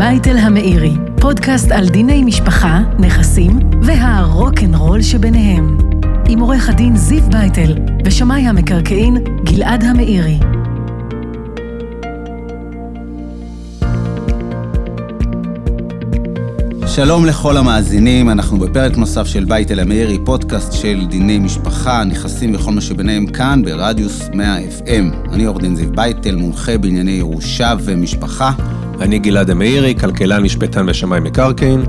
בייטל המאירי, פודקאסט על דיני משפחה, נכסים והרוקנרול שביניהם. עם עורך הדין זיו בייטל ושמאי המקרקעין גלעד המאירי. שלום לכל המאזינים, אנחנו בפרק נוסף של בייטל המאירי, פודקאסט של דיני משפחה, נכסים וכל מה שביניהם כאן ברדיוס 100 FM. אני עורך דין זיו בייטל, מומחה בענייני ירושה ומשפחה. אני גלעד המאירי, כלכלן, משפטן ושמאי מקרקעין.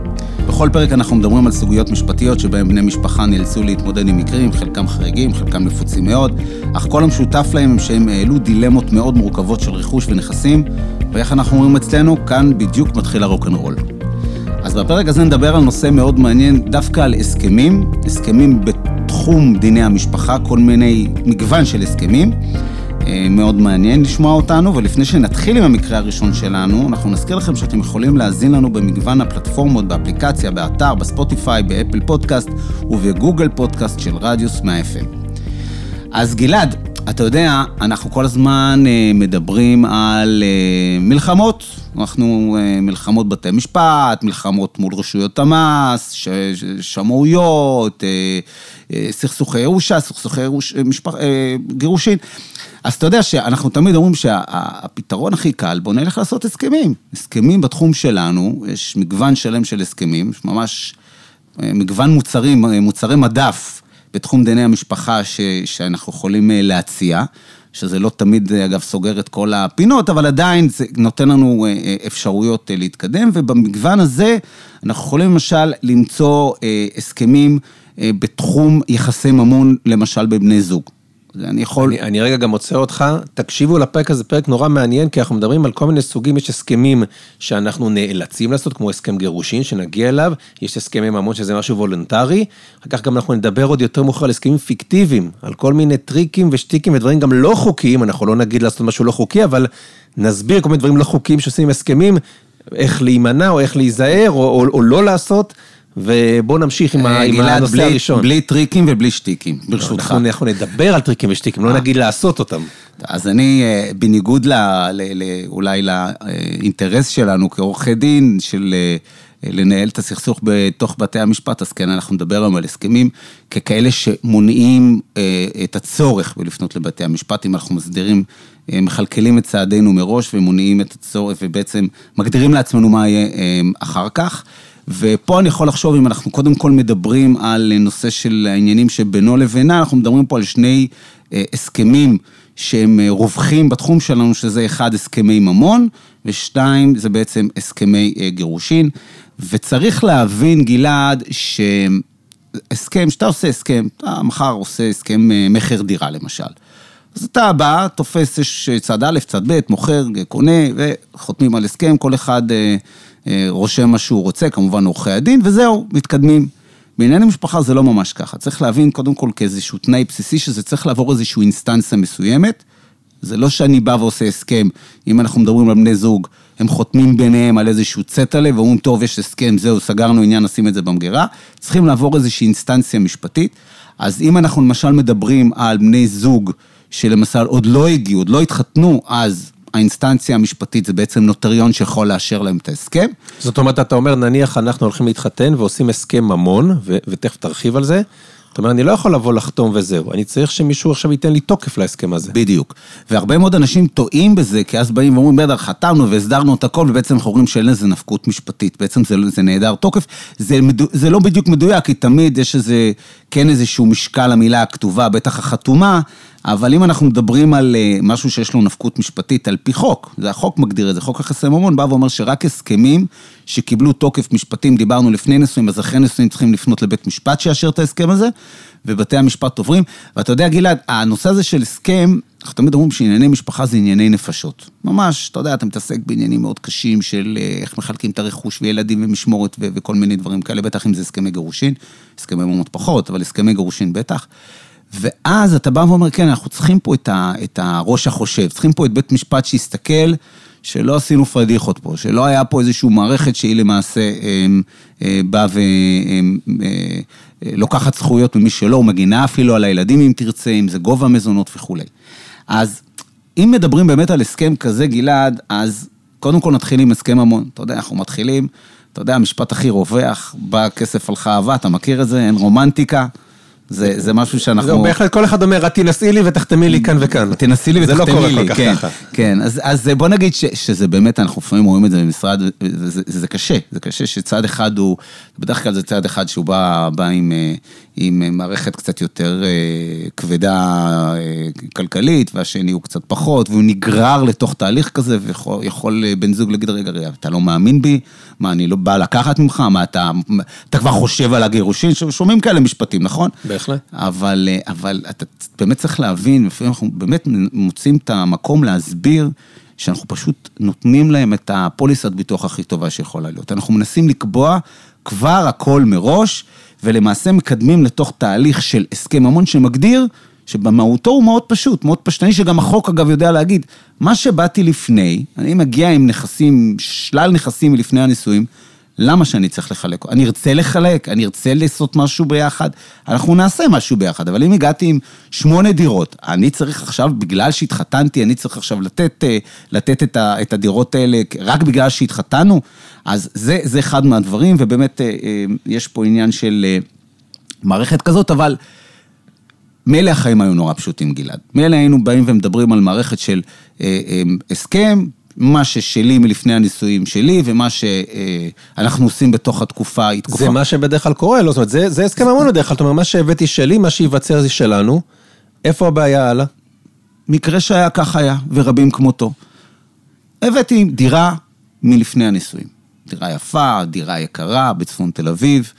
בכל פרק אנחנו מדברים על סוגיות משפטיות שבהן בני משפחה נאלצו להתמודד עם מקרים, חלקם חריגים, חלקם נפוצים מאוד, אך כל המשותף להם הם שהם העלו דילמות מאוד מורכבות של רכוש ונכסים, ואיך אנחנו אומרים אצלנו, כאן בדיוק מתחיל הרוקנרול. אז בפרק הזה נדבר על נושא מאוד מעניין, דווקא על הסכמים, הסכמים בתחום דיני המשפחה, כל מיני מגוון של הסכמים. אה, מאוד מעניין לשמוע אותנו, ולפני שנתחיל עם המקרה הראשון שלנו, אנחנו נזכיר לכם שאתם יכולים להאזין לנו במגוון הפלטפורמות, באפליקציה, באתר, בספוטיפיי, באפל פודקאסט ובגוגל פודקאסט של רדיוס 100 FM. אז גלעד, אתה יודע, אנחנו כל הזמן אה, מדברים על אה, מלחמות. אנחנו מלחמות בתי משפט, מלחמות מול רשויות המס, ש, שמאויות, סכסוכי ירושה, סכסוכי ירוש, משפח, גירושין. אז אתה יודע שאנחנו תמיד אומרים שהפתרון הכי קל, בוא נלך לעשות הסכמים. הסכמים בתחום שלנו, יש מגוון שלם של הסכמים, יש ממש אה, מגוון מוצרים, אה, מוצרי מדף בתחום דיני המשפחה ש, שאנחנו יכולים אה, להציע, שזה לא תמיד, אגב, סוגר את כל הפינות, אבל עדיין זה נותן לנו אפשרויות להתקדם, ובמגוון הזה אנחנו יכולים למשל למצוא הסכמים בתחום יחסי ממון, למשל בבני זוג. אני יכול... אני, אני רגע גם עוצר אותך, תקשיבו לפרק הזה, פרק נורא מעניין, כי אנחנו מדברים על כל מיני סוגים, יש הסכמים שאנחנו נאלצים לעשות, כמו הסכם גירושין, שנגיע אליו, יש הסכמי ממון שזה משהו וולונטרי, אחר כך גם אנחנו נדבר עוד יותר מאוחר על הסכמים פיקטיביים, על כל מיני טריקים ושטיקים ודברים גם לא חוקיים, אנחנו לא נגיד לעשות משהו לא חוקי, אבל נסביר כל מיני דברים לא חוקיים שעושים הסכמים, איך להימנע או איך להיזהר או, או, או לא לעשות. ובואו נמשיך עם, אה, עם הנושא בלי, הראשון. בלי טריקים ובלי שטיקים, ברשותך. אנחנו, אנחנו נדבר על טריקים ושטיקים, לא נגיד לעשות אותם. אז אני, אה, בניגוד ל, ל, ל, אולי לאינטרס שלנו כעורכי דין, של אה, לנהל את הסכסוך בתוך בתי המשפט, אז כן, אנחנו נדבר היום על הסכמים ככאלה שמונעים את הצורך בלפנות לבתי המשפט, אם אנחנו מסדירים, מכלכלים את צעדינו מראש ומונעים את הצורך, ובעצם מגדירים לעצמנו מה יהיה אחר כך. ופה אני יכול לחשוב, אם אנחנו קודם כל מדברים על נושא של העניינים שבינו לבינה, אנחנו מדברים פה על שני אה, הסכמים שהם אה, רווחים בתחום שלנו, שזה אחד, הסכמי ממון, ושתיים, זה בעצם הסכמי אה, גירושין. וצריך להבין, גלעד, שהסכם, שאתה עושה הסכם, אתה מחר עושה הסכם מכר דירה למשל. אז אתה בא, תופס, יש צד א', צד ב', מוכר, קונה, וחותמים על הסכם, כל אחד רושם מה שהוא רוצה, כמובן עורכי הדין, וזהו, מתקדמים. בענייני משפחה זה לא ממש ככה. צריך להבין קודם כל כאיזשהו תנאי בסיסי, שזה צריך לעבור איזושהי אינסטנציה מסוימת. זה לא שאני בא ועושה הסכם, אם אנחנו מדברים על בני זוג, הם חותמים ביניהם על איזשהו צטלה ואומרים, טוב, יש הסכם, זהו, סגרנו עניין, נשים את זה במגירה. צריכים לעבור איזושהי אינסטנציה משפטית. אז אם אנחנו למשל מדברים על בני זוג שלמשל עוד לא הגיעו, עוד לא התחתנו, אז האינסטנציה המשפטית זה בעצם נוטריון שיכול לאשר להם את ההסכם. זאת אומרת, אתה אומר, נניח אנחנו הולכים להתחתן ועושים הסכם ממון, ו- ותכף תרחיב על זה. זאת אומרת, אני לא יכול לבוא לחתום וזהו, אני צריך שמישהו עכשיו ייתן לי תוקף להסכם הזה. בדיוק. והרבה מאוד אנשים טועים בזה, כי אז באים ואומרים, בטח, חתמנו והסדרנו את הכל, ובעצם אנחנו אומרים שאין לזה נפקות משפטית. בעצם זה, זה נהדר תוקף. זה, מדו, זה לא בדיוק מדויק, כי תמיד יש איזה, כן איזשהו משקל למילה הכתובה, בטח החתומה, אבל אם אנחנו מדברים על אה, משהו שיש לו נפקות משפטית על פי חוק, זה החוק מגדיר את זה, חוק יחסי ממון בא ואומר שרק הסכמים שקיבלו תוקף משפטי, אם דיברנו לפני נישואים, אז אחרי נישואים צריכים לפנות לבית משפט שיאשר את ההסכם הזה, ובתי המשפט עוברים. ואתה יודע, גלעד, הנושא הזה של הסכם, אנחנו תמיד אומרים שענייני משפחה זה ענייני נפשות. ממש, אתה יודע, אתה מתעסק בעניינים מאוד קשים של אה, איך מחלקים את הרכוש וילדים ומשמורת ו- וכל מיני דברים כאלה, בטח אם זה הסכמי גירושין, הסכמי ממונות פחות, אבל הסכמי גירושין בטח. ואז אתה בא ואומר, כן, אנחנו צריכים פה את, ה, את הראש החושב, צריכים פה את בית משפט שיסתכל, שלא עשינו פדיחות פה, שלא היה פה איזושהי מערכת שהיא למעשה אה, אה, באה ולוקחת זכויות ממי שלא, מגינה אפילו על הילדים אם תרצה, אם זה גובה מזונות וכולי. אז אם מדברים באמת על הסכם כזה, גלעד, אז קודם כל נתחיל עם הסכם המון. אתה יודע, אנחנו מתחילים, אתה יודע, המשפט הכי רווח, בא כסף על אהבה, אתה מכיר את זה, אין רומנטיקה. זה, זה משהו שאנחנו... זהו, בהחלט כל אחד אומר, את תנסי לי ותחתמי לי כאן וכאן. תנסי לי זה לא ותחתמי קורה לי, כל כך כן, ככה. כן, אז, אז בוא נגיד ש, שזה באמת, אנחנו לפעמים רואים את זה במשרד, זה, זה קשה, זה קשה שצד אחד הוא, בדרך כלל זה צד אחד שהוא בא, בא עם, אה, עם מערכת קצת יותר אה, כבדה אה, כלכלית, והשני הוא קצת פחות, והוא נגרר לתוך תהליך כזה, ויכול יכול אה, בן זוג להגיד, רגע, רגע, אתה לא מאמין בי? מה, אני לא בא לקחת ממך? מה, אתה, אתה כבר חושב על הגירושין? שומעים כאלה משפטים, נכון? בהחלט. אבל, אה, אבל אתה באמת צריך להבין, לפעמים אנחנו באמת מוצאים את המקום להסביר שאנחנו פשוט נותנים להם את הפוליסת ביטוח הכי טובה שיכולה להיות. אנחנו מנסים לקבוע כבר הכל מראש, ולמעשה מקדמים לתוך תהליך של הסכם ממון שמגדיר שבמהותו הוא מאוד פשוט, מאוד פשטני, שגם החוק אגב יודע להגיד, מה שבאתי לפני, אני מגיע עם נכסים, שלל נכסים מלפני הנישואים, למה שאני צריך לחלק? אני ארצה לחלק, אני ארצה לעשות משהו ביחד, אנחנו נעשה משהו ביחד, אבל אם הגעתי עם שמונה דירות, אני צריך עכשיו, בגלל שהתחתנתי, אני צריך עכשיו לתת, אה, לתת את, ה, את הדירות האלה רק בגלל שהתחתנו, אז זה, זה אחד מהדברים, ובאמת אה, אה, יש פה עניין של מערכת כזאת, אבל מילא החיים היו נורא פשוטים, גלעד. מילא היינו באים ומדברים על מערכת של הסכם, מה ששלי מלפני הנישואים שלי, ומה שאנחנו עושים בתוך התקופה היא תקופה... זה מה שבדרך כלל קורה, לא, זאת אומרת, זה, זה הסכם המון בדרך כלל, זאת אומרת, מה שהבאתי שלי, מה שייווצר זה שלנו. איפה הבעיה הלאה? מקרה שהיה כך היה, ורבים כמותו. הבאתי דירה מלפני הנישואים. דירה יפה, דירה יקרה, בצפון תל אביב,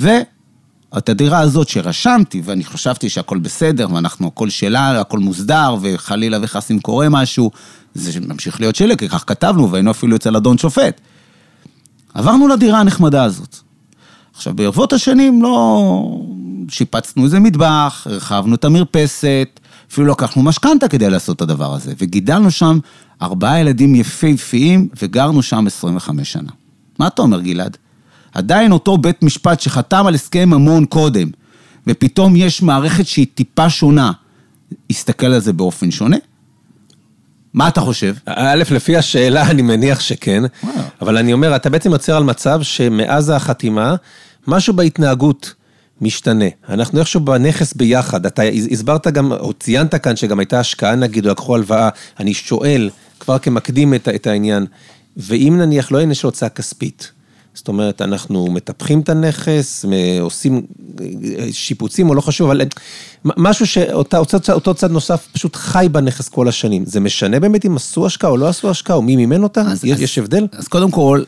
ואת הדירה הזאת שרשמתי, ואני חשבתי שהכל בסדר, ואנחנו, הכל שלה, הכל מוסדר, וחלילה וחס אם קורה משהו, זה ממשיך להיות שלי, כי כך כתבנו, והיינו אפילו אצל אדון שופט. עברנו לדירה הנחמדה הזאת. עכשיו, ברבות השנים לא שיפצנו איזה מטבח, הרחבנו את המרפסת, אפילו לקחנו משכנתה כדי לעשות את הדבר הזה, וגידלנו שם ארבעה ילדים יפהפיים, וגרנו שם 25 שנה. מה אתה אומר, גלעד? עדיין אותו בית משפט שחתם על הסכם ממון קודם, ופתאום יש מערכת שהיא טיפה שונה, יסתכל על זה באופן שונה? מה אתה חושב? א', לפי השאלה, אני מניח שכן, וואו. אבל אני אומר, אתה בעצם יוצר על מצב שמאז החתימה, משהו בהתנהגות משתנה. אנחנו איכשהו בנכס ביחד. אתה הסברת גם, או ציינת כאן שגם הייתה השקעה, נגיד, או לקחו הלוואה. אני שואל, כבר כמקדים את, את העניין, ואם נניח לא יהיה הוצאה כספית, זאת אומרת, אנחנו מטפחים את הנכס, עושים שיפוצים או לא חשוב, אבל משהו שאותו צד, צד נוסף פשוט חי בנכס כל השנים. זה משנה באמת אם עשו השקעה או לא עשו השקעה, או מי מימן אותה? אז- יש, אז- יש הבדל? אז קודם כל,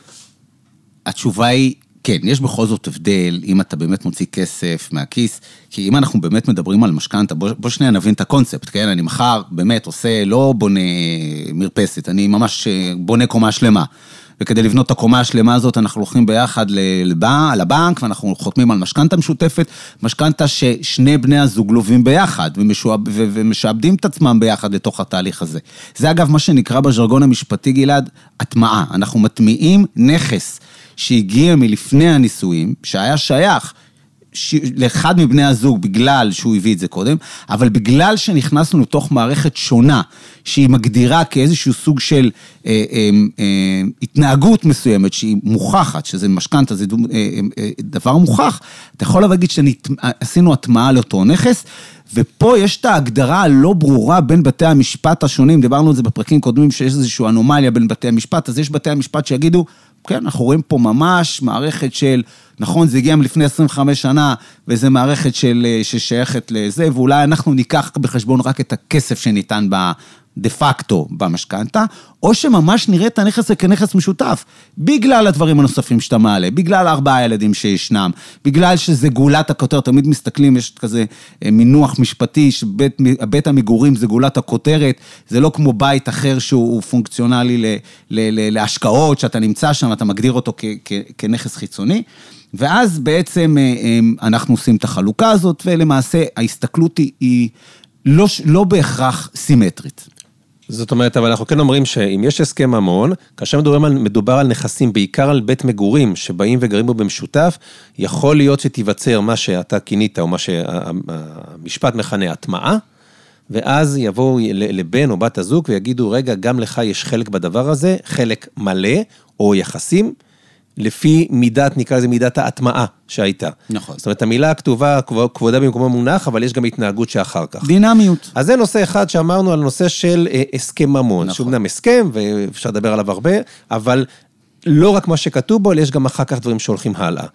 התשובה היא, כן, יש בכל זאת הבדל אם אתה באמת מוציא כסף מהכיס, כי אם אנחנו באמת מדברים על משכנתה, בוא, בוא שנייה נבין את הקונספט, כן? אני מחר באמת עושה, לא בונה מרפסת, אני ממש אה, בונה קומה שלמה. וכדי לבנות את הקומה השלמה הזאת, אנחנו הולכים ביחד לבנק, ואנחנו חותמים על משכנתה משותפת, משכנתה ששני בני הזוג לווים ביחד, ומשעבדים את עצמם ביחד לתוך התהליך הזה. זה אגב מה שנקרא בז'רגון המשפטי, גלעד, הטמעה. אנחנו מטמיעים נכס שהגיע מלפני הנישואים, שהיה שייך ש... לאחד מבני הזוג בגלל שהוא הביא את זה קודם, אבל בגלל שנכנסנו לתוך מערכת שונה, שהיא מגדירה כאיזשהו סוג של אה, אה, אה, התנהגות מסוימת, שהיא מוכחת, שזה משכנתה, זה דו- אה, אה, דבר מוכח, אתה יכול להגיד שעשינו הטמעה לאותו נכס, ופה יש את ההגדרה הלא ברורה בין בתי המשפט השונים, דיברנו על זה בפרקים קודמים, שיש איזושהי אנומליה בין בתי המשפט, אז יש בתי המשפט שיגידו, כן, אנחנו רואים פה ממש מערכת של, נכון, זה הגיע מלפני 25 שנה, וזו מערכת של, אה, ששייכת לזה, ואולי אנחנו ניקח בחשבון רק את הכסף שניתן. דה פקטו במשכנתה, או שממש נראה את הנכס הזה כנכס משותף, בגלל הדברים הנוספים שאתה מעלה, בגלל ארבעה ילדים שישנם, בגלל שזה גאולת הכותרת, תמיד מסתכלים, יש כזה אה, מינוח משפטי, שבית המגורים זה גאולת הכותרת, זה לא כמו בית אחר שהוא פונקציונלי ל, ל, ל, להשקעות, שאתה נמצא שם, אתה מגדיר אותו כ, כ, כנכס חיצוני. ואז בעצם אה, אה, אנחנו עושים את החלוקה הזאת, ולמעשה ההסתכלות היא, היא לא, לא בהכרח סימטרית. זאת אומרת, אבל אנחנו כן אומרים שאם יש הסכם ממון, כאשר מדובר על, מדובר על נכסים, בעיקר על בית מגורים, שבאים וגרים בו במשותף, יכול להיות שתיווצר מה שאתה כינית, או מה שהמשפט מכנה הטמעה, ואז יבואו לבן או בת הזוג ויגידו, רגע, גם לך יש חלק בדבר הזה, חלק מלא, או יחסים, לפי מידת, נקרא לזה מידת ההטמעה שהייתה. נכון. זאת אומרת, המילה הכתובה, כבודה במקומו מונח, אבל יש גם התנהגות שאחר כך. דינמיות. אז זה נושא אחד שאמרנו על נושא של אה, הסכם ממון. נכון. שהוא אמנם הסכם, ואפשר לדבר עליו הרבה, אבל לא רק מה שכתוב בו, אלא יש גם אחר כך דברים שהולכים הלאה.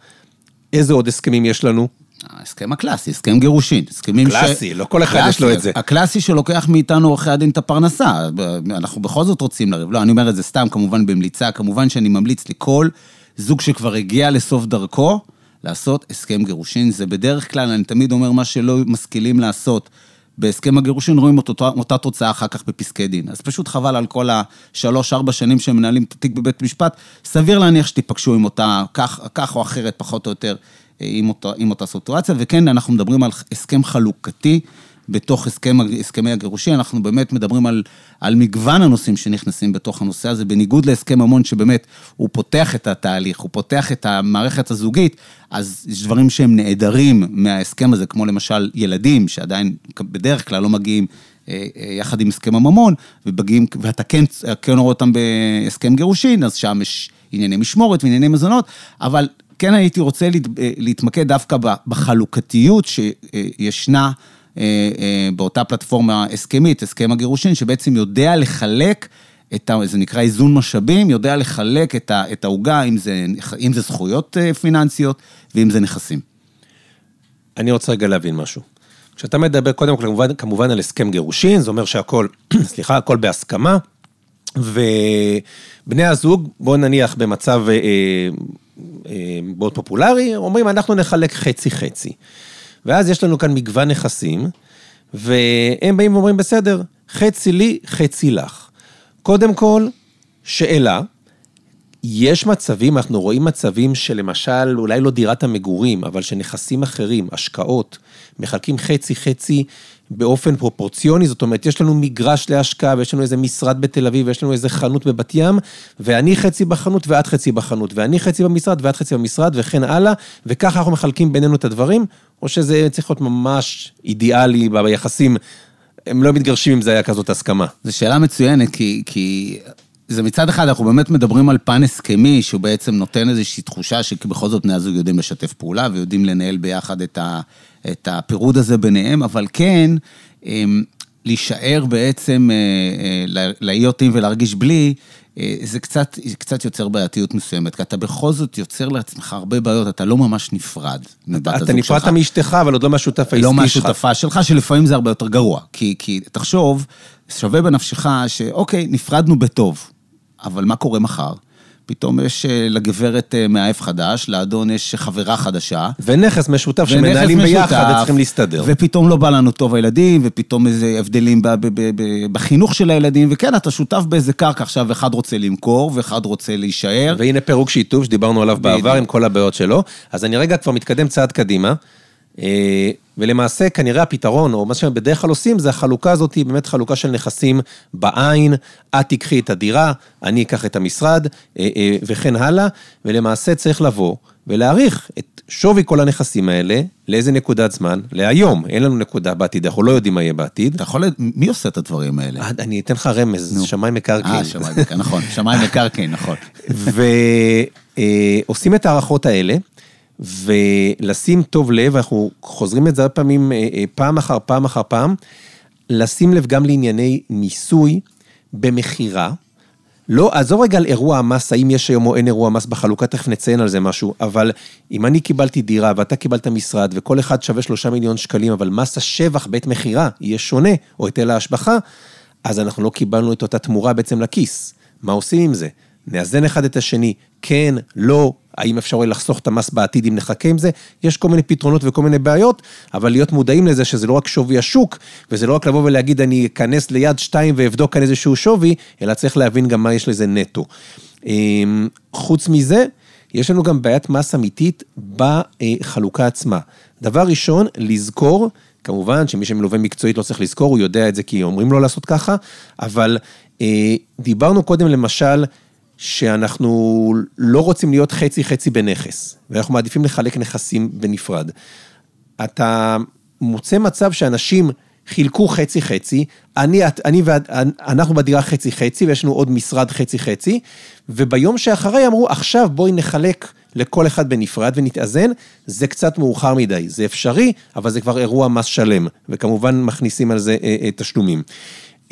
איזה עוד הסכמים יש לנו? ההסכם הקלאסי, הסכם גירושין. הסכמים קלאסי, ש... קלאסי, לא כל אחד יש לו את זה. הקלאסי שלוקח מאיתנו עורכי הדין את הפרנסה. אנחנו בכל זאת רוצים לריב. לא, אני אומר את זה סתם, כמובן במליצה, כמובן שאני ממליץ לכל זוג שכבר הגיע לסוף דרכו, לעשות הסכם גירושין. זה בדרך כלל, אני תמיד אומר, מה שלא משכילים לעשות בהסכם הגירושין, רואים את אותה, אותה תוצאה אחר כך בפסקי דין. אז פשוט חבל על כל השלוש-ארבע שנים שמנהלים את התיק בבית משפט, סביר להניח שתיפגשו עם אותה, כך, כך או אחרת, פחות או יותר, עם אותה, עם אותה סיטואציה. וכן, אנחנו מדברים על הסכם חלוקתי. בתוך הסכם, הסכמי הגירושין, אנחנו באמת מדברים על, על מגוון הנושאים שנכנסים בתוך הנושא הזה, בניגוד להסכם ממון שבאמת הוא פותח את התהליך, הוא פותח את המערכת הזוגית, אז יש דברים שהם נעדרים מההסכם הזה, כמו למשל ילדים, שעדיין בדרך כלל לא מגיעים אה, אה, יחד עם הסכם הממון, ובגיעים, ואתה כן, כן רואה אותם בהסכם גירושין, אז שם יש ענייני משמורת וענייני מזונות, אבל כן הייתי רוצה להת, אה, להתמקד דווקא בחלוקתיות שישנה. אה, אה, באותה פלטפורמה הסכמית, הסכם הגירושין, שבעצם יודע לחלק את ה... זה נקרא איזון משאבים, יודע לחלק את העוגה, אם אם זה זכויות אה, פיננסיות ואם זה נכסים. אני רוצה רגע להבין משהו. כשאתה מדבר קודם כל כמובן, כמובן על הסכם גירושין, זה אומר שהכל, סליחה, הכל בהסכמה, ובני הזוג, בואו נניח במצב אה, אה, מאוד פופולרי, אומרים אנחנו נחלק חצי-חצי. ואז יש לנו כאן מגוון נכסים, והם באים ואומרים, בסדר, חצי לי, חצי לך. קודם כל, שאלה, יש מצבים, אנחנו רואים מצבים שלמשל, אולי לא דירת המגורים, אבל שנכסים אחרים, השקעות, מחלקים חצי-חצי באופן פרופורציוני, זאת אומרת, יש לנו מגרש להשקעה, ויש לנו איזה משרד בתל אביב, ויש לנו איזה חנות בבת ים, ואני חצי בחנות ואת חצי בחנות, ואני חצי במשרד ואת חצי במשרד, וכן הלאה, וככה אנחנו מחלקים בינינו את הדברים, או שזה צריך להיות ממש אידיאלי ביחסים, הם לא מתגרשים אם זה היה כזאת הסכמה. זו שאלה מצוינת, כי, כי זה מצד אחד, אנחנו באמת מדברים על פן הסכמי, שהוא בעצם נותן איזושהי תחושה שבכל זאת בני הזוג יודעים לשתף פעולה ויודעים לנהל ביחד את, ה, את הפירוד הזה ביניהם, אבל כן, אמ, להישאר בעצם, אה, אה, להיות עם ולהרגיש בלי, אה, זה קצת, קצת יוצר בעייתיות מסוימת, כי אתה בכל זאת יוצר לעצמך הרבה בעיות, אתה לא ממש נפרד מבת הזוג שלך. אתה נפרדת מאשתך, אבל עוד לא מהשותף העסקי לא שלך. לא מהשותפה שלך, שלפעמים זה הרבה יותר גרוע. כי, כי תחשוב, שווה בנפשך שאוקיי, נפרדנו בטוב, אבל מה קורה מחר? פתאום יש אה, לגברת אה, מאהב חדש, לאדון יש חברה חדשה. ונכס משותף שמנהלים ביחד וצריכים להסתדר. ופתאום לא בא לנו טוב הילדים, ופתאום איזה הבדלים בחינוך של הילדים, וכן, אתה שותף באיזה קרקע, עכשיו אחד רוצה למכור ואחד רוצה להישאר. והנה פירוק שיתוף שדיברנו עליו בעבר עם כל הבעיות שלו. אז אני רגע כבר מתקדם צעד קדימה. אה, ולמעשה כנראה הפתרון, או מה שהם בדרך כלל עושים, זה החלוקה הזאת, היא באמת חלוקה של נכסים בעין, את תיקחי את הדירה, אני אקח את המשרד, אה, אה, וכן הלאה, ולמעשה צריך לבוא ולהעריך את שווי כל הנכסים האלה, לאיזה נקודת זמן? להיום, אין לנו נקודה בעתיד, אנחנו לא יודעים מה יהיה בעתיד. אתה יכול, מי עושה את הדברים האלה? אני אתן לך רמז, שמאי מקרקעין. אה, שמאי מקרקעין, נכון, שמאי מקרקעין, נכון. ועושים את ההערכות האלה. ולשים טוב לב, אנחנו חוזרים את זה הרבה פעמים, אה, אה, פעם אחר פעם אחר פעם, לשים לב גם לענייני מיסוי במכירה, לא, עזוב רגע על אירוע המס, האם יש היום או אין אירוע מס בחלוקה, תכף נציין על זה משהו, אבל אם אני קיבלתי דירה ואתה קיבלת משרד וכל אחד שווה שלושה מיליון שקלים, אבל מס השבח בעת מכירה יהיה שונה, או היטל ההשבחה, אז אנחנו לא קיבלנו את אותה תמורה בעצם לכיס. מה עושים עם זה? נאזן אחד את השני, כן, לא, האם אפשר אולי לחסוך את המס בעתיד אם נחכה עם זה? יש כל מיני פתרונות וכל מיני בעיות, אבל להיות מודעים לזה שזה לא רק שווי השוק, וזה לא רק לבוא ולהגיד אני אכנס ליד שתיים ואבדוק כאן איזשהו שווי, אלא צריך להבין גם מה יש לזה נטו. אמ, חוץ מזה, יש לנו גם בעיית מס אמיתית בחלוקה עצמה. דבר ראשון, לזכור, כמובן שמי שמלווה מקצועית לא צריך לזכור, הוא יודע את זה כי אומרים לו לעשות ככה, אבל אה, דיברנו קודם למשל, שאנחנו לא רוצים להיות חצי-חצי בנכס, ואנחנו מעדיפים לחלק נכסים בנפרד. אתה מוצא מצב שאנשים חילקו חצי-חצי, אני, אני ואנחנו בדירה חצי-חצי, ויש לנו עוד משרד חצי-חצי, וביום שאחרי אמרו, עכשיו בואי נחלק לכל אחד בנפרד ונתאזן, זה קצת מאוחר מדי, זה אפשרי, אבל זה כבר אירוע מס שלם, וכמובן מכניסים על זה אה, אה, תשלומים.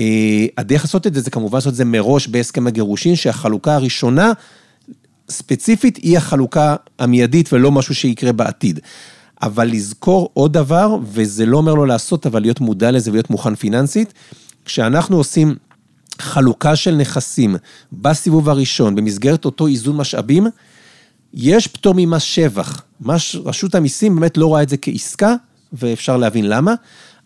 אה, הדרך לעשות את זה, זה כמובן לעשות את זה מראש בהסכם הגירושין, שהחלוקה הראשונה, ספציפית, היא החלוקה המיידית ולא משהו שיקרה בעתיד. אבל לזכור עוד דבר, וזה לא אומר לא לעשות, אבל להיות מודע לזה ולהיות מוכן פיננסית, כשאנחנו עושים חלוקה של נכסים בסיבוב הראשון, במסגרת אותו איזון משאבים, יש פטור ממס שבח. מש, רשות המיסים באמת לא רואה את זה כעסקה, ואפשר להבין למה.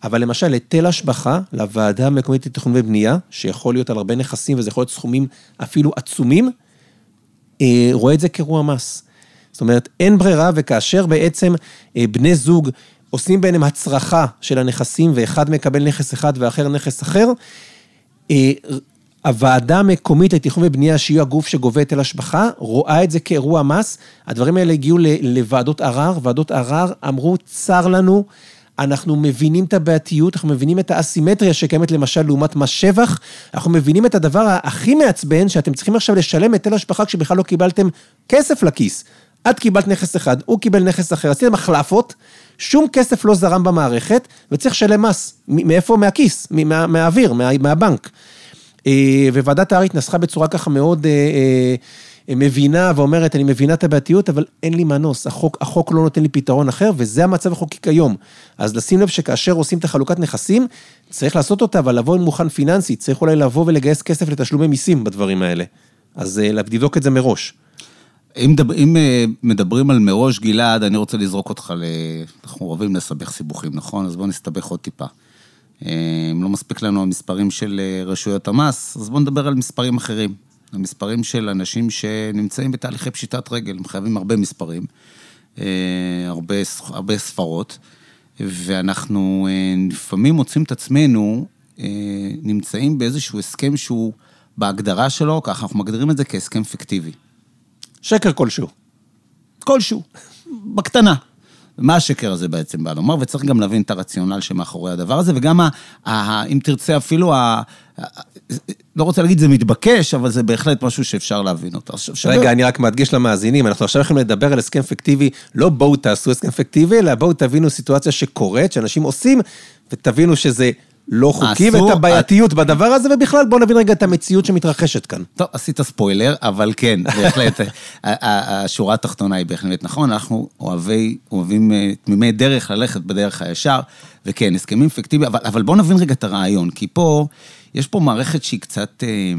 אבל למשל, היטל השבחה לוועדה המקומית לתכנון ובנייה, שיכול להיות על הרבה נכסים וזה יכול להיות סכומים אפילו עצומים, אה, רואה את זה כאירוע מס. זאת אומרת, אין ברירה, וכאשר בעצם אה, בני זוג עושים ביניהם הצרחה של הנכסים, ואחד מקבל נכס אחד ואחר נכס אחר, אה, הוועדה המקומית לתכנון ובנייה, שהיא הגוף שגובה היטל השבחה, רואה את זה כאירוע מס. הדברים האלה הגיעו לוועדות ערר, ועדות ערר אמרו, צר לנו, אנחנו מבינים את הבעייתיות, אנחנו מבינים את האסימטריה שקיימת למשל לעומת מס שבח, אנחנו מבינים את הדבר הכי מעצבן, שאתם צריכים עכשיו לשלם היטל השבחה כשבכלל לא קיבלתם כסף לכיס. את קיבלת נכס אחד, הוא קיבל נכס אחר, עשיתם החלפות, שום כסף לא זרם במערכת, וצריך לשלם מס. מאיפה? מהכיס, מה, מהאוויר, מה, מהבנק. אה, וועדת הערר התנסחה בצורה ככה מאוד... מבינה ואומרת, אני מבינה את הבעייתיות, אבל אין לי מנוס, החוק, החוק לא נותן לי פתרון אחר, וזה המצב החוקי כיום. אז לשים לב שכאשר עושים את החלוקת נכסים, צריך לעשות אותה, אבל לבוא עם מוכן פיננסי, צריך אולי לבוא ולגייס כסף לתשלומי מיסים בדברים האלה. אז אה, לבדוק את זה מראש. אם, דבר, אם אה, מדברים על מראש, גלעד, אני רוצה לזרוק אותך ל... אנחנו אוהבים לסבך סיבוכים, נכון? אז בואו נסתבך עוד טיפה. אה, אם לא מספיק לנו המספרים של רשויות המס, אז בואו נדבר על מספרים אחרים. המספרים של אנשים שנמצאים בתהליכי פשיטת רגל, הם חייבים הרבה מספרים, אה, הרבה, הרבה ספרות, ואנחנו אה, לפעמים מוצאים את עצמנו אה, נמצאים באיזשהו הסכם שהוא, בהגדרה שלו, ככה אנחנו מגדירים את זה כהסכם פיקטיבי. שקר כלשהו. כלשהו, בקטנה. מה השקר הזה בעצם בא לומר, וצריך גם להבין את הרציונל שמאחורי הדבר הזה, וגם, ה, ה, אם תרצה, אפילו, ה, לא רוצה להגיד זה מתבקש, אבל זה בהחלט משהו שאפשר להבין אותו. רגע, אני רק מדגיש למאזינים, אנחנו עכשיו יכולים לדבר על הסכם פיקטיבי, לא בואו תעשו הסכם פיקטיבי, אלא בואו תבינו סיטואציה שקורית, שאנשים עושים, ותבינו שזה לא חוקי, ואת הבעייתיות בדבר הזה, ובכלל בואו נבין רגע את המציאות שמתרחשת כאן. טוב, עשית ספוילר, אבל כן, בהחלט, השורה התחתונה היא בהחלט נכון, אנחנו אוהבי, אוהבים אה, תמימי דרך ללכת בדרך הישר, וכן, הסכמים פיקטיביים, אבל, אבל בואו נבין רגע את הרעיון, כי פה, יש פה מערכת שהיא קצת אה,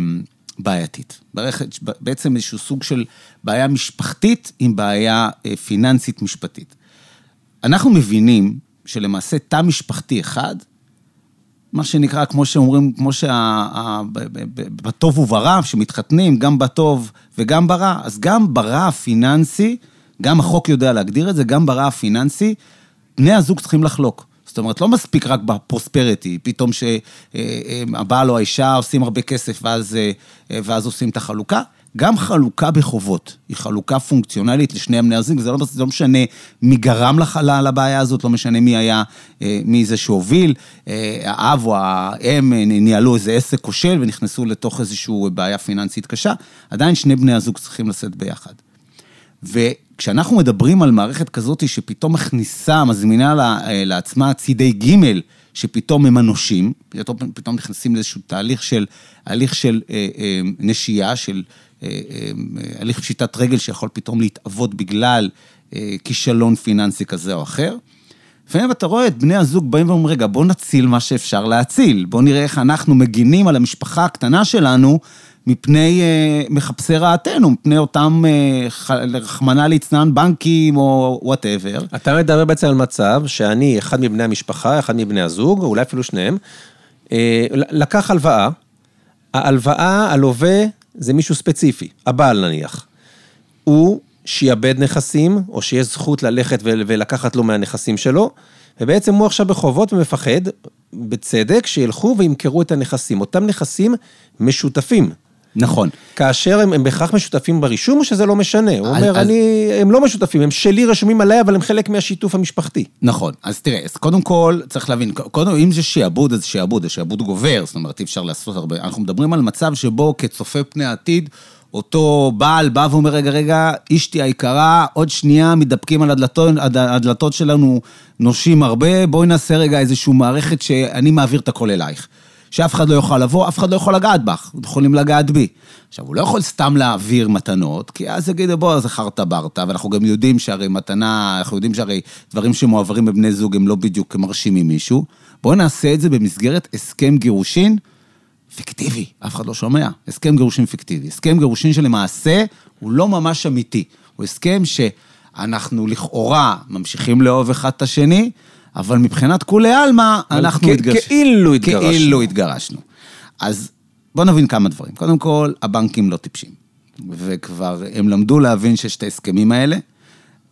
בעייתית. מערכת, בעצם איזשהו סוג של בעיה משפחתית עם בעיה אה, פיננסית משפטית. אנחנו מבינים שלמעשה תא משפחתי אחד, מה שנקרא, כמו שאומרים, כמו שבטוב וברע, שמתחתנים, גם בטוב וגם ברע, אז גם ברע הפיננסי, גם החוק יודע להגדיר את זה, גם ברע הפיננסי, בני הזוג צריכים לחלוק. זאת אומרת, לא מספיק רק בפרוספריטי, פתאום שהבעל או האישה עושים הרבה כסף ואז, אה, ואז עושים את החלוקה, גם חלוקה בחובות, היא חלוקה פונקציונלית לשני בני הזוג, זה לא, לא משנה מי גרם לחלה לבעיה הזאת, לא משנה מי היה, אה, מי זה שהוביל, אה, האב או האם ניהלו איזה עסק כושל ונכנסו לתוך איזושהי בעיה פיננסית קשה, עדיין שני בני הזוג צריכים לשאת ביחד. וכשאנחנו מדברים על מערכת כזאת שפתאום מכניסה, מזמינה אה, לעצמה צידי ג' שפתאום הם הנושים, פתאום, פתאום נכנסים לאיזשהו תהליך של, הליך של אה, אה, נשייה, של אה, אה, הליך פשיטת רגל שיכול פתאום להתאבות בגלל אה, כישלון פיננסי כזה או אחר. לפעמים אתה רואה את בני הזוג באים ואומרים, רגע, בוא נציל מה שאפשר להציל. בוא נראה איך אנחנו מגינים על המשפחה הקטנה שלנו מפני אה, מחפשי רעתנו, מפני אותם, אה, רחמנא ליצנן, בנקים או whatever. אתה מדבר בעצם על מצב שאני, אחד מבני המשפחה, אחד מבני הזוג, אולי אפילו שניהם, אה, לקח הלוואה. ההלוואה, הלווה, זה מישהו ספציפי, הבעל נניח. הוא שיאבד נכסים, או שיש זכות ללכת ולקחת לו מהנכסים שלו, ובעצם הוא עכשיו בחובות ומפחד, בצדק, שילכו וימכרו את הנכסים. אותם נכסים משותפים. נכון. כאשר הם, הם בהכרח משותפים ברישום, או שזה לא משנה? הוא אומר, אז... אני, הם לא משותפים, הם שלי רשומים עליי, אבל הם חלק מהשיתוף המשפחתי. נכון. אז תראה, אז קודם כל, צריך להבין, קודם, אם זה שעבוד, אז שעבוד, זה שעבוד גובר, זאת אומרת, אי אפשר לעשות הרבה. אנחנו מדברים על מצב שבו כצופה פני עתיד, אותו בעל בא ואומר, רגע, רגע, אשתי היקרה, עוד שנייה מתדפקים על הדלתות, הדלתות שלנו, נושים הרבה, בואי נעשה רגע איזושהי מערכת שאני מעביר את הכל אלייך. שאף אחד לא יוכל לבוא, אף אחד לא יכול לגעת בך, יכולים לגעת בי. עכשיו, הוא לא יכול סתם להעביר מתנות, כי אז יגידו, בוא, זה חרטה ברטה, ואנחנו גם יודעים שהרי מתנה, אנחנו יודעים שהרי דברים שמועברים בבני זוג הם לא בדיוק מרשימים מישהו. בואו נעשה את זה במסגרת הסכם גירושין פיקטיבי, אף אחד לא שומע. הסכם גירושין פיקטיבי. הסכם גירושין שלמעשה הוא לא ממש אמיתי. הוא הסכם שאנחנו לכאורה ממשיכים לאהוב אחד את השני, אבל מבחינת כולי עלמא, אנחנו התגרשנו. כאילו התגרשנו. כאילו התגרשנו. אז בואו נבין כמה דברים. קודם כל, הבנקים לא טיפשים. וכבר הם למדו להבין שיש את ההסכמים האלה.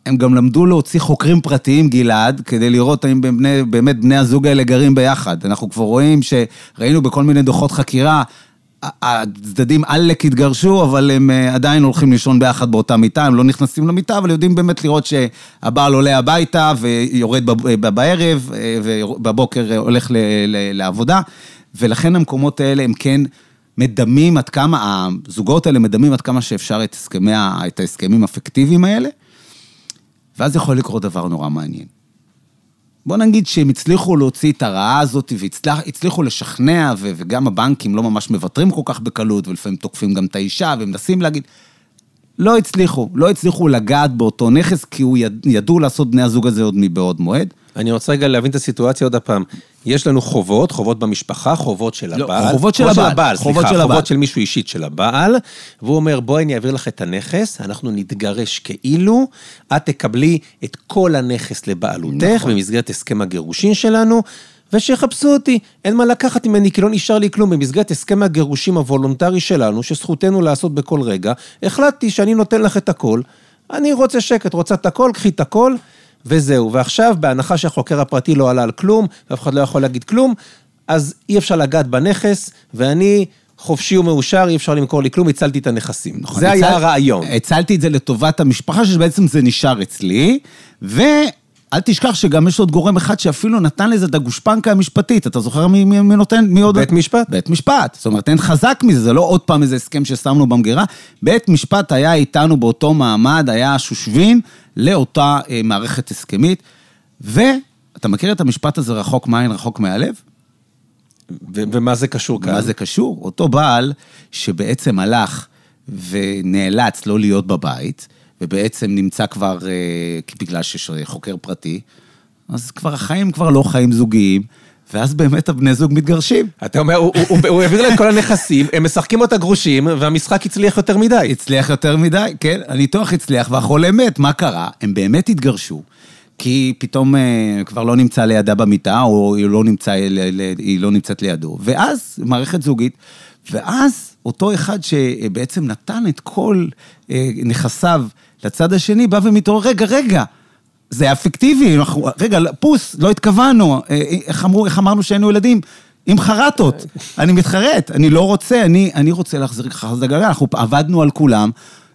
הם גם למדו להוציא חוקרים פרטיים, גלעד, כדי לראות האם בני, באמת בני הזוג האלה גרים ביחד. אנחנו כבר רואים שראינו בכל מיני דוחות חקירה, הצדדים עלק התגרשו, אבל הם אה, עדיין הולכים לישון ביחד באותה מיטה, הם לא נכנסים למיטה, אבל יודעים באמת לראות שהבעל עולה הביתה ויורד בערב, אה, ובבוקר הולך לעבודה, ולכן המקומות האלה הם כן מדמים עד כמה, הזוגות האלה מדמים עד כמה שאפשר את, הסכמי, את ההסכמים הפיקטיביים האלה, ואז יכול לקרות דבר נורא מעניין. בוא נגיד שהם הצליחו להוציא את הרעה הזאת והצליחו לשכנע, וגם הבנקים לא ממש מוותרים כל כך בקלות, ולפעמים תוקפים גם את האישה, ומנסים להגיד, לא הצליחו, לא הצליחו לגעת באותו נכס, כי הוא יד, ידעו לעשות בני הזוג הזה עוד מבעוד מועד. אני רוצה רגע להבין את הסיטואציה עוד הפעם. יש לנו חובות, חובות במשפחה, חובות של לא, הבעל. חובות של הבעל. הבעל, חובות סליחה, של הבעל. חובות של מישהו אישית של הבעל, והוא אומר, בואי אני אעביר לך את הנכס, אנחנו נתגרש כאילו, את תקבלי את כל הנכס לבעלותך, נכון. במסגרת הסכם הגירושין שלנו. ושיחפשו אותי, אין מה לקחת ממני, כי לא נשאר לי כלום. במסגרת הסכם הגירושים הוולונטרי שלנו, שזכותנו לעשות בכל רגע, החלטתי שאני נותן לך את הכל. אני רוצה שקט, רוצה את הכל, קחי את הכל, וזהו. ועכשיו, בהנחה שהחוקר הפרטי לא עלה על כלום, ואף אחד לא יכול להגיד כלום, אז אי אפשר לגעת בנכס, ואני... חופשי ומאושר, אי אפשר למכור לי כלום, הצלתי את הנכסים. נכון, זה הצל... היה הרעיון. הצלתי את זה לטובת המשפחה, שבעצם זה נשאר אצלי, ו... אל תשכח שגם יש עוד גורם אחד שאפילו נתן לזה את הגושפנקה המשפטית. אתה זוכר מי, מי, מי נותן? מי עוד? בית משפט. בית משפט. זאת אומרת, אין חזק מזה, זה לא עוד פעם איזה הסכם ששמנו במגירה. בית משפט היה איתנו באותו מעמד, היה השושבין לאותה אה, מערכת הסכמית. ואתה מכיר את המשפט הזה, רחוק מעין, רחוק מהלב? ו- ומה זה קשור כאן? מה זה קשור? אותו בעל שבעצם הלך ונאלץ לא להיות בבית, ובעצם נמצא כבר, אה, בגלל שיש חוקר פרטי, אז כבר החיים כבר לא חיים זוגיים. ואז באמת הבני זוג מתגרשים. אתה אומר, הוא, הוא, הוא העביר להם כל הנכסים, הם משחקים אותה גרושים, והמשחק הצליח יותר מדי. הצליח יותר מדי, כן, הניתוח הצליח, והחולה מת, מה קרה? הם באמת התגרשו, כי פתאום אה, כבר לא נמצא לידה במיטה, או היא לא, נמצא, היא לא נמצאת לידו. ואז, מערכת זוגית, ואז אותו אחד שבעצם נתן את כל אה, נכסיו לצד השני, בא ומתעורר, רגע, רגע, זה היה פיקטיבי, רגע, פוס, לא התכוונו, אה, אה, איך אמרו, איך אמרנו שהיינו ילדים? עם חרטות, אני מתחרט, אני לא רוצה, אני, אני רוצה להחזיר לך את הגלגל, אנחנו עבדנו על כולם,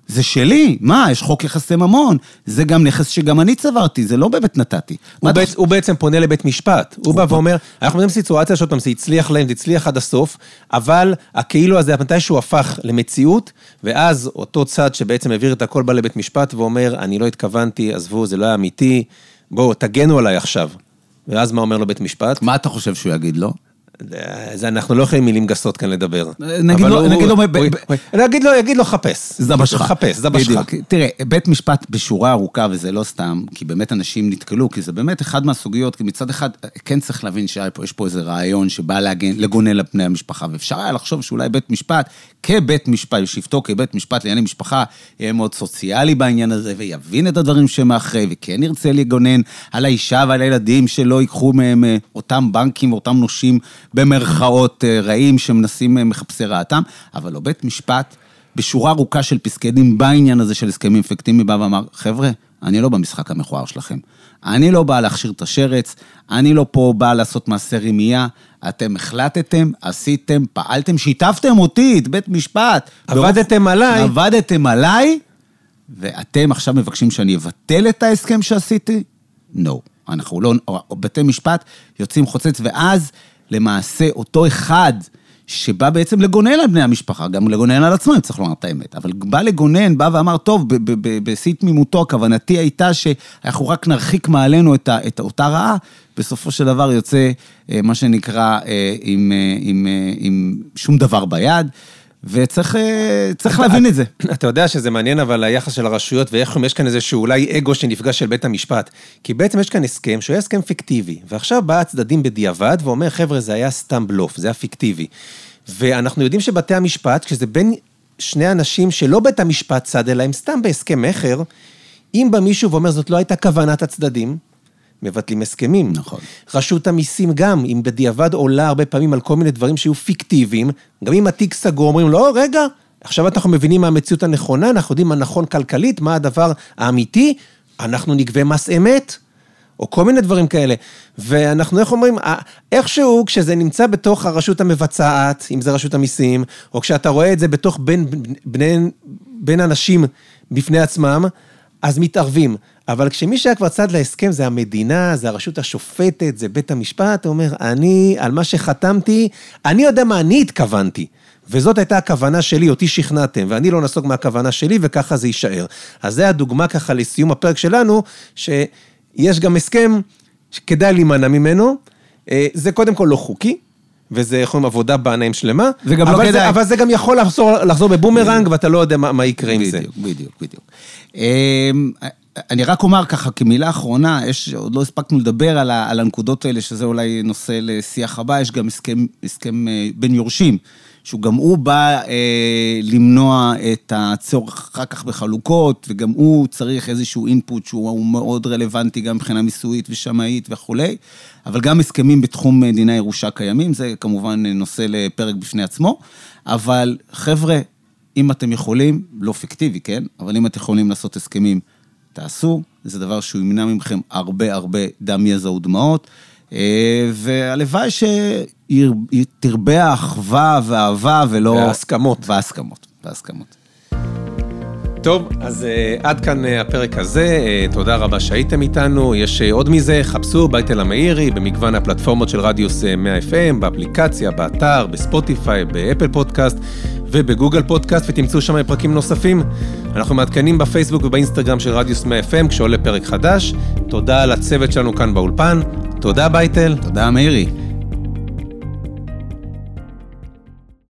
זה שלי, מה, יש חוק יחסי ממון, זה גם נכס שגם אני צברתי, זה לא באמת נתתי. הוא, בעצ... הוא בעצם פונה לבית משפט, הוא, הוא בא ואומר, אנחנו מדברים סיטואציה שאותם זה הצליח להם, זה הצליח עד הסוף, אבל הכאילו הזה, מתי שהוא הפך למציאות, ואז אותו צד שבעצם העביר את הכל בא לבית משפט ואומר, אני לא התכוונתי, עזבו, זה לא היה אמיתי, בואו, תגנו עליי עכשיו. ואז מה אומר לו בית משפט? מה אתה חושב שהוא יגיד לו? זה אנחנו לא יכולים מילים גסות כאן לדבר. נגיד לו, נגיד לו, נגיד לו, יגיד לו חפש. זבא שלך. חפש, זבא שלך. תראה, בית משפט בשורה ארוכה, וזה לא סתם, כי באמת אנשים נתקלו, כי זה באמת אחד מהסוגיות, כי מצד אחד, כן צריך להבין שיש פה איזה רעיון שבא להגן, לגונן על פני המשפחה, ואפשר היה לחשוב שאולי בית משפט, כבית משפט, בשבתו כבית משפט לענייני משפחה, יהיה מאוד סוציאלי בעניין הזה, ויבין את הדברים שמאחרי, וכן ירצה לגונן על האישה ועל הילדים שלא ייקחו מהם אה, אותם בנקים, אותם נושים. במרכאות אה, רעים שמנסים, אה, מחפשי רעתם, אבל לא בית משפט, בשורה ארוכה של פסקי דין בעניין הזה של הסכמים פיקטימיים, בא ואמר, חבר'ה, אני לא במשחק המכוער שלכם. אני לא בא להכשיר את השרץ, אני לא פה בא לעשות מעשה רמייה, אתם החלטתם, עשיתם, פעלתם, שיתפתם אותי, את בית משפט. עבדתם ברוב... עליי. עבדתם עליי, ואתם עכשיו מבקשים שאני אבטל את ההסכם שעשיתי? לא. No. אנחנו לא, בתי משפט יוצאים חוצץ, ואז למעשה אותו אחד שבא בעצם לגונן על בני המשפחה, גם לגונן על עצמו, אם צריך לומר את האמת, אבל בא לגונן, בא ואמר, טוב, בשיא תמימותו, כוונתי הייתה שאנחנו רק נרחיק מעלינו את, את אותה רעה, בסופו של דבר יוצא, אה, מה שנקרא, אה, עם, אה, עם, עם שום דבר ביד. וצריך להבין את זה. אתה יודע שזה מעניין, אבל היחס של הרשויות, ואיך יש כאן איזשהו אולי אגו שנפגש של בית המשפט. כי בעצם יש כאן הסכם שהוא היה הסכם פיקטיבי, ועכשיו בא הצדדים בדיעבד ואומר, חבר'ה, זה היה סתם בלוף, זה היה פיקטיבי. ואנחנו יודעים שבתי המשפט, כשזה בין שני אנשים שלא בית המשפט צד, אלא הם סתם בהסכם מכר, אם בא מישהו ואומר, זאת לא הייתה כוונת הצדדים, מבטלים הסכמים. נכון. רשות המיסים גם, אם בדיעבד עולה הרבה פעמים על כל מיני דברים שהיו פיקטיביים, גם אם התיק סגור, אומרים, לא, רגע, עכשיו אנחנו מבינים מה המציאות הנכונה, אנחנו יודעים מה נכון כלכלית, מה הדבר האמיתי, אנחנו נגבה מס אמת. או כל מיני דברים כאלה. ואנחנו, איך אומרים, איכשהו כשזה נמצא בתוך הרשות המבצעת, אם זה רשות המיסים, או כשאתה רואה את זה בתוך בין, בין, בין אנשים בפני עצמם, אז מתערבים. אבל כשמי שהיה כבר צד להסכם זה המדינה, זה הרשות השופטת, זה בית המשפט, הוא אומר, אני, על מה שחתמתי, אני יודע מה אני התכוונתי. וזאת הייתה הכוונה שלי, אותי שכנעתם, ואני לא נסוג מהכוונה שלי, וככה זה יישאר. אז זה הדוגמה ככה לסיום הפרק שלנו, שיש גם הסכם שכדאי להימנע ממנו. אה, זה קודם כל לא חוקי, וזה יכול להיות עבודה בעיניים שלמה. זה גם לא כדאי. אבל זה גם יכול לחזור, לחזור בבומרנג, ואתה לא יודע מה, מה יקרה עם זה. בדיוק, בדיוק, בדיוק. אני רק אומר ככה, כמילה אחרונה, יש, עוד לא הספקנו לדבר על, ה, על הנקודות האלה, שזה אולי נושא לשיח הבא, יש גם הסכם, הסכם אה, בין יורשים, שהוא גם הוא בא אה, למנוע את הצורך אחר כך בחלוקות, וגם הוא צריך איזשהו אינפוט שהוא מאוד רלוונטי גם מבחינה מיסויית ושמאית וכולי, אבל גם הסכמים בתחום דיני ירושה קיימים, זה כמובן נושא לפרק בפני עצמו, אבל חבר'ה, אם אתם יכולים, לא פיקטיבי, כן? אבל אם אתם יכולים לעשות הסכמים תעשו, זה דבר שהוא ימנע מכם הרבה הרבה דם, יזע ודמעות, אה, והלוואי שתרבה האחווה והאהבה ולא... וההסכמות. וההסכמות, וההסכמות. טוב, אז uh, עד כאן uh, הפרק הזה, uh, תודה רבה שהייתם איתנו. יש uh, עוד מזה, חפשו בית אל המאירי במגוון הפלטפורמות של רדיוס 100 FM, באפליקציה, באתר, בספוטיפיי, באפל פודקאסט ובגוגל פודקאסט, ותמצאו שם פרקים נוספים. אנחנו מעדכנים בפייסבוק ובאינסטגרם של רדיוס 100 FM כשעולה פרק חדש. תודה לצוות שלנו כאן באולפן. תודה בייטל. תודה מאירי.